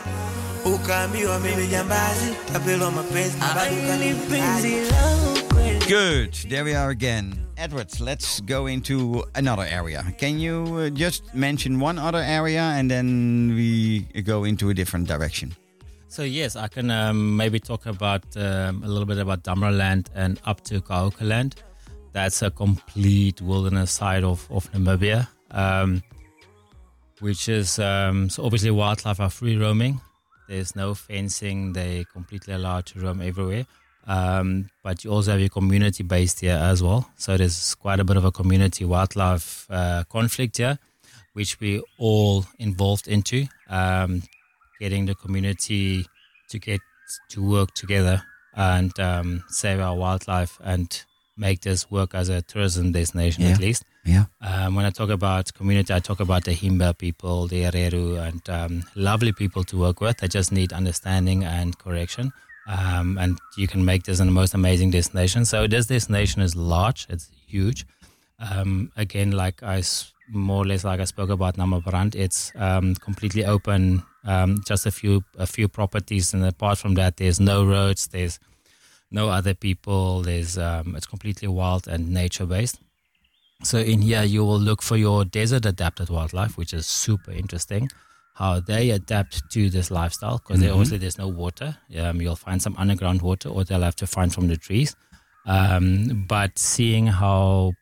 ukaambiwa mimi jambazi tapelwa mapenzi na bado Aili penzi ukanihitaji langu kweli Good. There we are again. Edward, let's go into another area. Can you uh, just mention one other area and then we go into a different direction? So yes, I can um, maybe talk about um, a little bit about Damaraland and up to Kaokoland. That's a complete wilderness side of, of Namibia, um, which is um, so obviously wildlife are free roaming. There's no fencing; they completely allowed to roam everywhere. Um, but you also have your community based here as well. So there's quite a bit of a community wildlife uh, conflict here, which we all involved into. Um, getting the community to get to work together and um, save our wildlife and make this work as a tourism destination Yeah. at least. Yeah. Um, when I talk about community, I talk about the Himba people, the Herero, and um, lovely people to work with. They just need understanding and correction. Um, and you can make this the most amazing destination. So this destination is large, it's huge. Um, again, like I more or less like I spoke about Namibrand, it's um, completely open, um, just a few a few properties, and apart from that, there's no roads, there's no other people. There's um, it's completely wild and nature based. So in here, you will look for your desert adapted wildlife, which is super interesting. How they adapt to this lifestyle because obviously there's no water. Um, you'll find some underground water, or they'll have to find from the trees. Um, but seeing how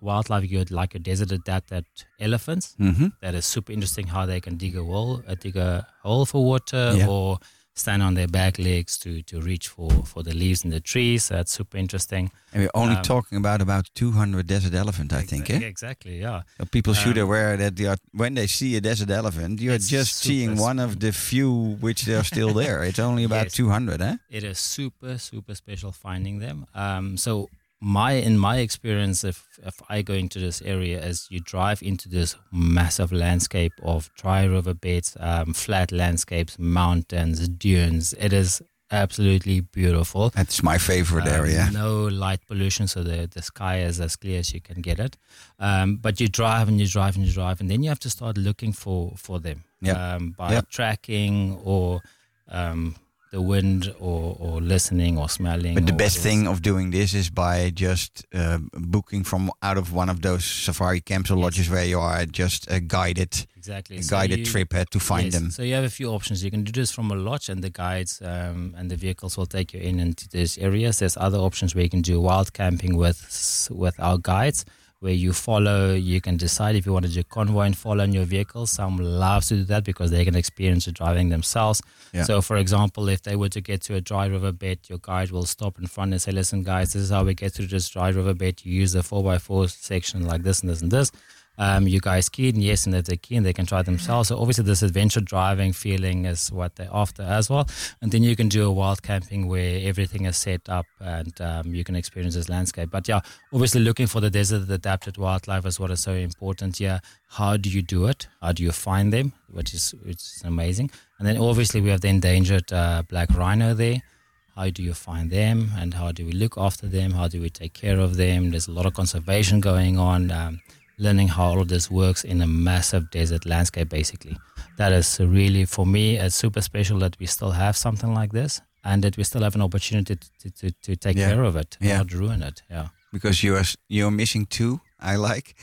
wildlife you would like a desert adapted elephants, Mm-hmm. that is super interesting. How they can dig a hole, uh, dig a hole for water, Yeah. or stand on their back legs to to reach for for the leaves in the trees. That's super interesting. And we're only Um, talking about about 200 desert elephant, I think. Eh? Exactly. Yeah. So people should Um, aware that they are, when they see a desert elephant, you're just super seeing one of the few which they are still there. It's only about *laughs* Yes. 200, eh? it is super super special finding them um so my in my experience if if i go into this area as you drive into this massive landscape of dry riverbeds um, flat landscapes mountains dunes it is absolutely beautiful That's my favorite Um, area. No light pollution, so the, the sky is as clear as you can get it. Um, but you drive and you drive and you drive, and then you have to start looking for for them Yep. um, by Yep. tracking or um, the wind or, or listening or smelling. But the best whatever. thing of doing this is by just uh, booking from out of one of those safari camps or Yes. lodges where you are just a guided, exactly a So guided you- trip uh, to find yes, them. So you have a few options. You can do this from a lodge, and the guides um, and the vehicles will take you in into these areas. There's other options where you can do wild camping with with our guides, where you follow. You can decide if you want to do convoy and follow in your vehicle. Some love to do that because they can experience the driving themselves. Yeah. So, for example, if they were to get to a dry river bed, your guide will stop in front and say, "Listen, guys, this is how we get through this dry river bed. You use the four x four section like this and this and this." Um, you guys key and yes, and if they're keen, they can try themselves. So obviously, this adventure driving feeling is what they're after as well. And then you can do a wild camping where everything is set up and um, you can experience this landscape. But yeah, obviously, looking for the desert adapted wildlife is what is so important here. How do you do it? How do you find them? Which is which is amazing. And then obviously, we have the endangered uh, black rhino there. How do you find them, and how do we look after them? How do we take care of them? There's a lot of conservation going on. Um, learning how all of this works in a massive desert landscape, basically. That is really, for me, it's super special that we still have something like this and that we still have an opportunity to, to, to take Yeah. care of it, Yeah. not ruin it. Yeah. because you are you're missing two. I like.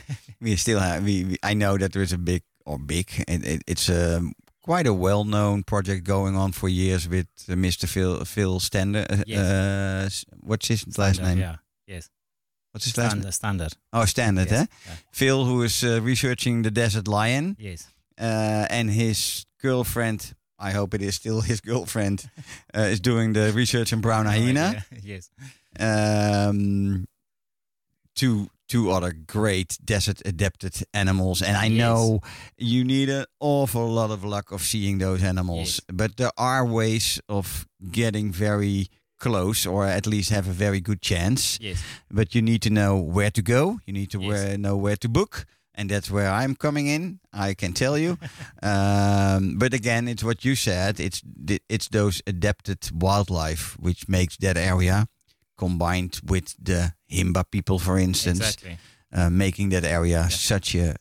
*laughs* we still have. We, we I know that there is a big or big. It, it, it's a quite a well-known project going on for years with uh, Mr. Phil Phil Stander. Uh, Yes. uh, what's his last Standard, name? Yeah. Yes. Last name? Standard. standard. Oh, Standard. Yes. Yeah. Phil, who is uh, researching the desert lion, Yes. uh, and his girlfriend. I hope it is still his girlfriend. *laughs* uh, is doing the research in brown hyena. Yeah. *laughs* Yes. um, two two other great desert adapted animals, and I Yes. know you need an awful lot of luck of seeing those animals, Yes. but there are ways of getting very close, or at least have a very good chance. Yes. But you need to know where to go. You need to Yes. where, know where to book. And that's where I'm coming in. I can tell you. *laughs* um, but again, it's what you said. It's it's those adapted wildlife which makes that area, combined with the Himba people, for instance, Exactly. uh, making that area such a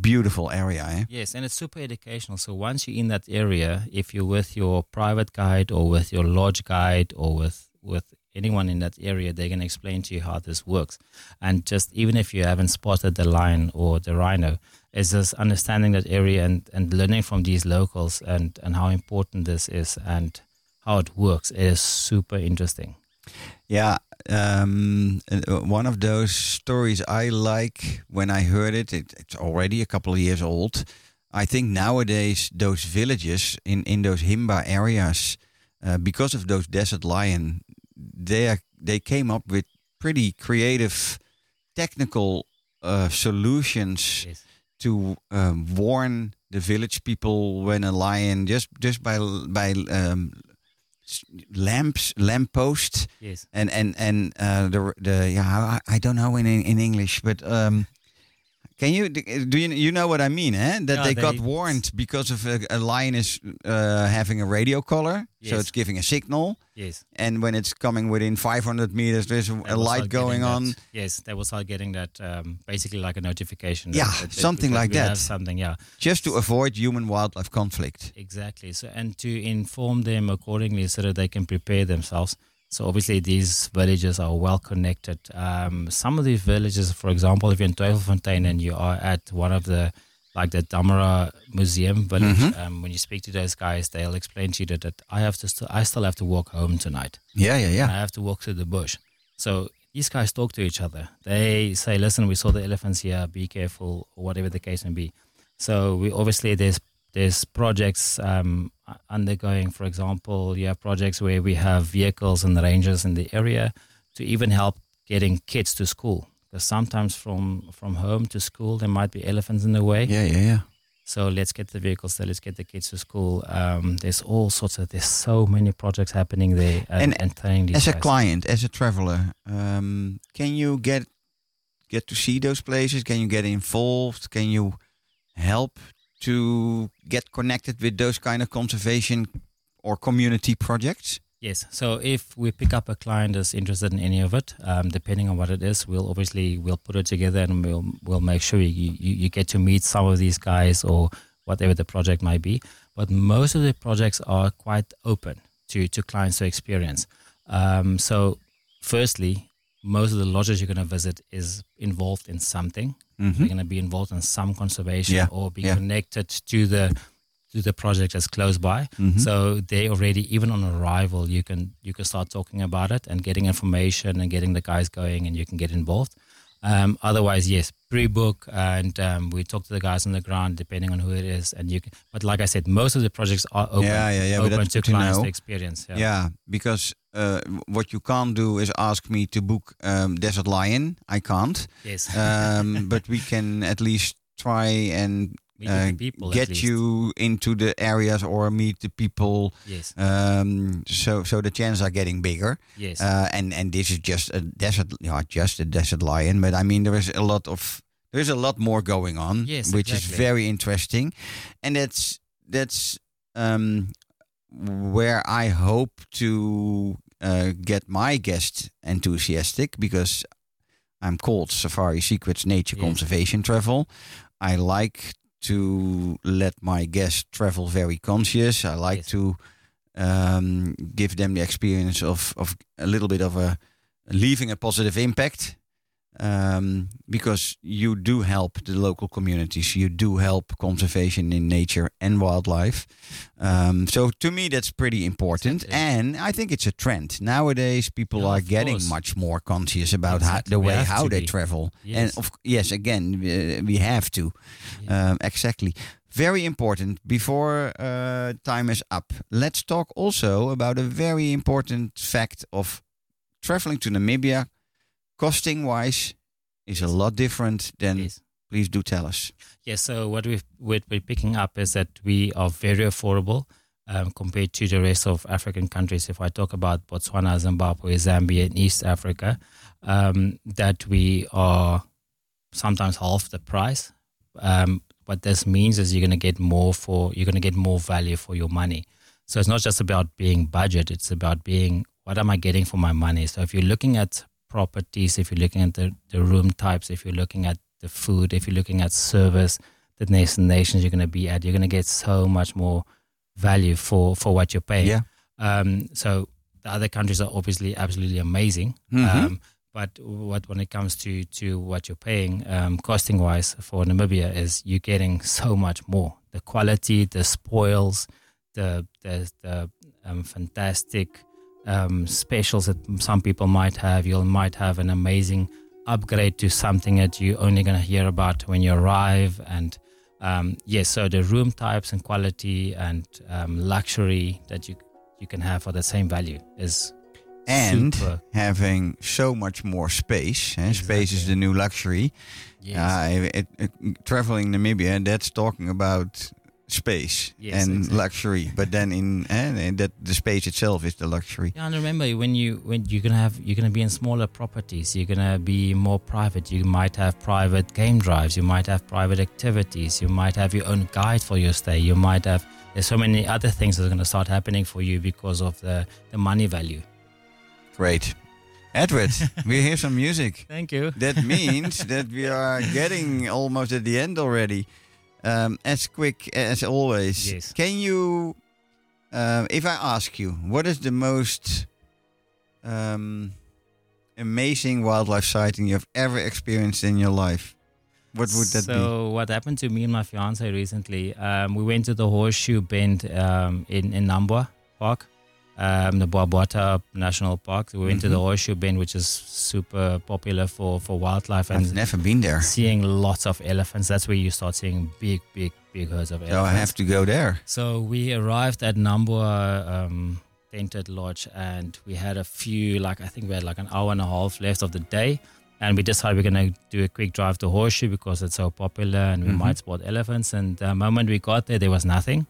beautiful area. Eh? Yes, and it's super educational. So once you're in that area, if you're with your private guide or with your lodge guide or with with anyone in that area, they can explain to you how this works. And just even if you haven't spotted the lion or the rhino, it's just understanding that area and, and learning from these locals and, and how important this is and how it works is super interesting. Yeah, um, one of those stories I like when I heard it, it, it's already a couple of years old. I think nowadays those villages in, in those Himba areas, uh, because of those desert lion, they are, they came up with pretty creative technical uh, solutions Yes. to um, warn the village people when a lion just just by by um, lamps lamppost Yes. and and and uh, the the yeah I, I don't know in in English but um, can you do you you know what I mean eh? that Yeah, they, got warned because of a, a lion is uh, having a radio collar so it's giving a signal Yes. and when it's coming within 500 meters there's a, a light going that- on Yes, they will start getting that um, basically like a notification. that- Yeah, that- that- something like that. Something, yeah. just to avoid human wildlife conflict Exactly. So and to inform them accordingly so that they can prepare themselves. So obviously these villages are well connected. Um, some of these villages, for example, if you're in Twyfelfontein and you are at one of the like the Damara Museum village, um, when you speak to those guys, they'll explain to you that, that I have to still I still have to walk home tonight. yeah yeah yeah I have to walk through the bush. So these guys talk to each other. They say, "Listen, we saw the elephants here. Be careful," or whatever the case may be. So we obviously there's there's projects um, undergoing. For example, you have projects where we have vehicles and rangers in the area to even help getting kids to school. Because sometimes from from home to school there might be elephants in the way. yeah yeah yeah So let's get the vehicles there. Let's get the kids to school. Um, there's all sorts of there's so many projects happening there and, And and, as a client, as a traveler, um, can you get get to see those places? Can you get involved? Can you help to get connected with those kind of conservation or community projects? Yes. So if we pick up a client that's interested in any of it, um, depending on what it is, we'll obviously we'll put it together and we'll we'll make sure you, you, you get to meet some of these guys or whatever the project might be. But most of the projects are quite open to to clients to experience. Um, so firstly, most of the lodges you're going to visit is involved in something. They're going to be involved in some conservation Yeah, or be yeah. connected to the to the project that's close by. Mm-hmm. So they already, even on arrival, you can you can start talking about it and getting information and getting the guys going, and you can get involved. Um, otherwise, yes, pre-book and um, we talk to the guys on the ground depending on who it is. And you, can, but like I said, most of the projects are open, Yeah, yeah, yeah, open to to clients know. to experience. Yeah. Yeah, because uh, what you can't do is ask me to book um, Desert Lion. I can't. Yes. *laughs* Um, but we can at least try and uh, people get you into the areas or meet the people. Yes. Um, so so the chances are getting bigger. Yes. Uh, and and this is just a desert, not just a desert lion, but I mean there is a lot of there's a lot more going on, Yes, which is very interesting, and that's that's um, where I hope to uh, get my guests enthusiastic because I'm called Safari Secrets Nature. Conservation Travel. I like to let my guests travel very conscious. I like Yes. to um, give them the experience of, of a little bit of a leaving a positive impact um, because you do help the local communities. You do help conservation in nature and wildlife. Um, so to me, that's pretty important, Exactly. and I think it's a trend nowadays. People Yeah, are getting course. much more conscious about how, the We way how they be. travel, and Yes. of yes, again, we, we have to. Yeah. Um, exactly. Very important. Before uh, time is up, let's talk also about a very important fact of traveling to Namibia. Costing wise, is a lot different than. yes. Please do tell us. Yeah, so what we've, what we're picking up is that we are very affordable um, compared to the rest of African countries. If I talk about Botswana, Zimbabwe, Zambia, and East Africa, um, that we are sometimes half the price. Um, what this means is you're going to get more for you're going to get more value for your money. So it's not just about being budget; it's about being what am I getting for my money. So if you're looking at properties, if you're looking at the, the room types, if you're looking at the food, if you're looking at service, the destinations you're going to be at, you're going to get so much more value for for what you're paying. Yeah. Um, so the other countries are obviously absolutely amazing. Mhm. Um, but what when it comes to to what you're paying, um, costing wise for Namibia, is you're getting so much more. The quality, the spoils, the the the um, fantastic um, specials that some people might have. You might have an amazing upgrade to something that you're only going to hear about when you arrive. And um, yes, so the room types and quality and um, luxury that you you can have for the same value is And super. having so much more space. eh, Space is the new luxury. Yes. Uh, it, it, traveling Namibia, that's talking about space Yes, and exactly. luxury. But then in eh, that the space itself is the luxury. Yeah, and remember when you when you're gonna have you're gonna be in smaller properties, you're gonna be more private. You might have private game drives, you might have private activities, you might have your own guide for your stay. You might have there's so many other things that are gonna start happening for you because of the the money value. Great. Edward, *laughs* we hear some music. Thank you. That means that we are getting almost at the end already. Um, as quick as always. Yes. Can you, uh, if I ask you, what is the most um, amazing wildlife sighting you've ever experienced in your life? What would that be? so what happened to me and my fiance recently? Um, we went to the Horseshoe Bend um, in in Nambwa Park, um, the Bwabwata National Park. We went to the. Horseshoe Bend, which is super popular for for wildlife and I've never been there. seeing lots of elephants. That's where you start seeing big, big, big herds of elephants. So I have to go there. So we arrived at Nambwa um, Tented Lodge and we had a few, like I think we had like an hour and a half left of the day. And we decided we're going to do a quick drive to Horseshoe because it's so popular and we Mhm. might spot elephants. And the moment we got there, there was nothing.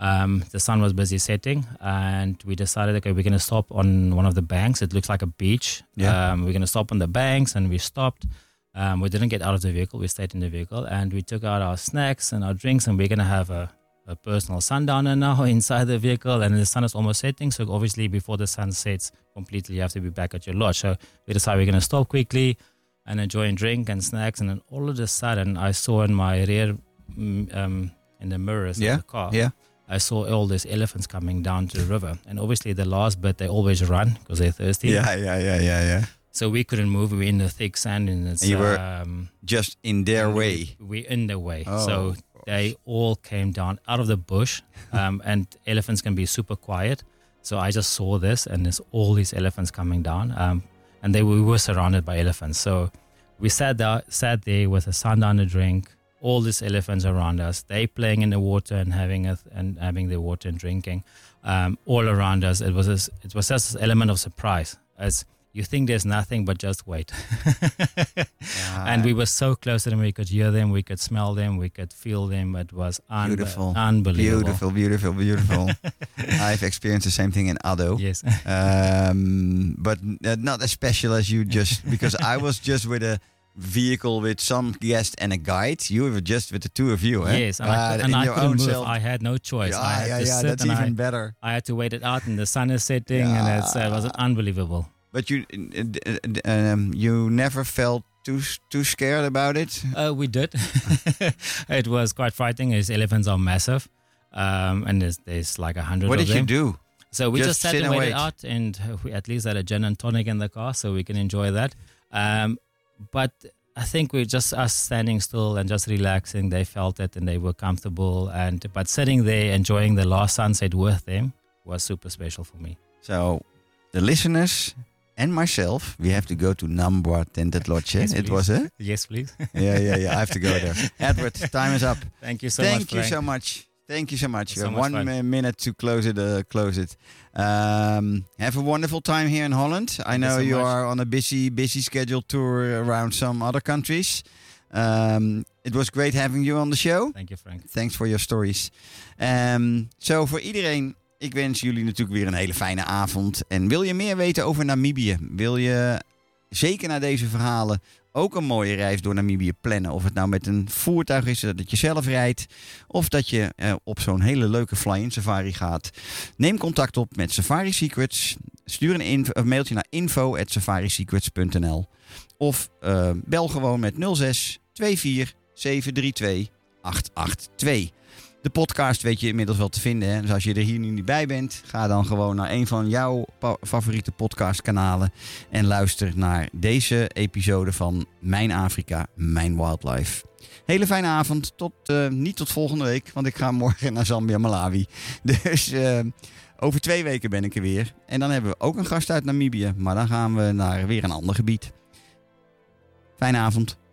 Um, the sun was busy setting and we decided, okay, we're going to stop on one of the banks. It looks like a beach. Yeah. Um, we're going to stop on the banks and we stopped. Um, we didn't get out of the vehicle. We stayed in the vehicle and we took out our snacks and our drinks and we're going to have a, a personal sundowner *laughs* now inside the vehicle and the sun is almost setting. So obviously before the sun sets completely, you have to be back at your lodge. So we decided we're going to stop quickly and enjoy and drink and snacks. And then all of a sudden I saw in my rear, mm, um, in the mirrors Yeah, of the car, Yeah. I saw all these elephants coming down to the river. And obviously the last bit, they always run because they're thirsty. Yeah, yeah, yeah, yeah, yeah. So we couldn't move. We were in the thick sand and it's, And you were um, Just in their way. we're in their way. Oh, so they all came down out of the bush. Um, *laughs* and elephants can be super quiet. So I just saw this, and there's all these elephants coming down. Um, and they we were surrounded by elephants. So we sat there, sat there with a sundown a drink, all these elephants around us. They playing in the water and having a, and having the water and drinking, um, all around us. It was a, it was just an element of surprise as you think there's nothing, but just wait. *laughs* and we were so close to them, we could hear them, we could smell them, we could feel them. It was unbe- Beautiful. unbelievable. Beautiful, beautiful, beautiful. *laughs* I've experienced the same thing in Addo. Yes. um, but uh, not as special as you just because I was just with a vehicle with some guest and a guide. You were just with the two of you, eh? Yes, and I, Uh, could, and I couldn't move. self. I had no choice. I yeah, had yeah, to yeah. sit That's and even I, better. I had to wait it out, and the sun is setting, and it's, uh, it was unbelievable. But you, uh, um, you never felt too too scared about it. Uh, we did. *laughs* it was quite frightening. His elephants are massive, um, and there's, there's like a hundred What did you do? So we Just just, sat and waited wait. out, and we at least had a gin and tonic in the car, so we can enjoy that. Um, but I think we just us standing still and just relaxing. They felt it and they were comfortable. And but sitting there enjoying the last sunset with them was super special for me. So, the listeners and myself, we have to go to Nambwa Tented Lodge. eh? Yes, it please. was, eh? Yes, please. Yeah, yeah, yeah. I have to go there. *laughs* Edward, time is up. Thank you so Thank much. Thank you Frank. so much. Thank you so much. So much one fun. minute to close it. Uh, close it. Um, have a wonderful time here in Holland. I you know so you are on a busy, busy scheduled tour around some other countries. Um, it was great having you on the show. Thank you, Frank. Thanks for your stories. Um, Zo, voor iedereen, ik wens jullie natuurlijk weer een hele fijne avond. En wil je meer weten over Namibië? Wil je zeker na deze verhalen ook een mooie reis door Namibië plannen? Of het nou met een voertuig is dat je zelf rijdt, of dat je eh, op zo'n hele leuke fly-in safari gaat. Neem contact op met Safari Secrets. Stuur een, info- een mailtje naar info@safarisecrets.nl of eh, bel gewoon met 06 24 732 882. De podcast weet je inmiddels wel te vinden. Hè? Dus als je er hier nu niet bij bent, ga dan gewoon naar een van jouw favoriete podcastkanalen en luister naar deze episode van Mijn Afrika, Mijn Wildlife. Hele fijne avond. Tot, eh, niet tot volgende week, want ik ga morgen naar Zambia, Malawi. *laughs* Dus eh, over twee weken ben ik er weer. En dan hebben we ook een gast uit Namibië, maar dan gaan we naar weer een ander gebied. Fijne avond.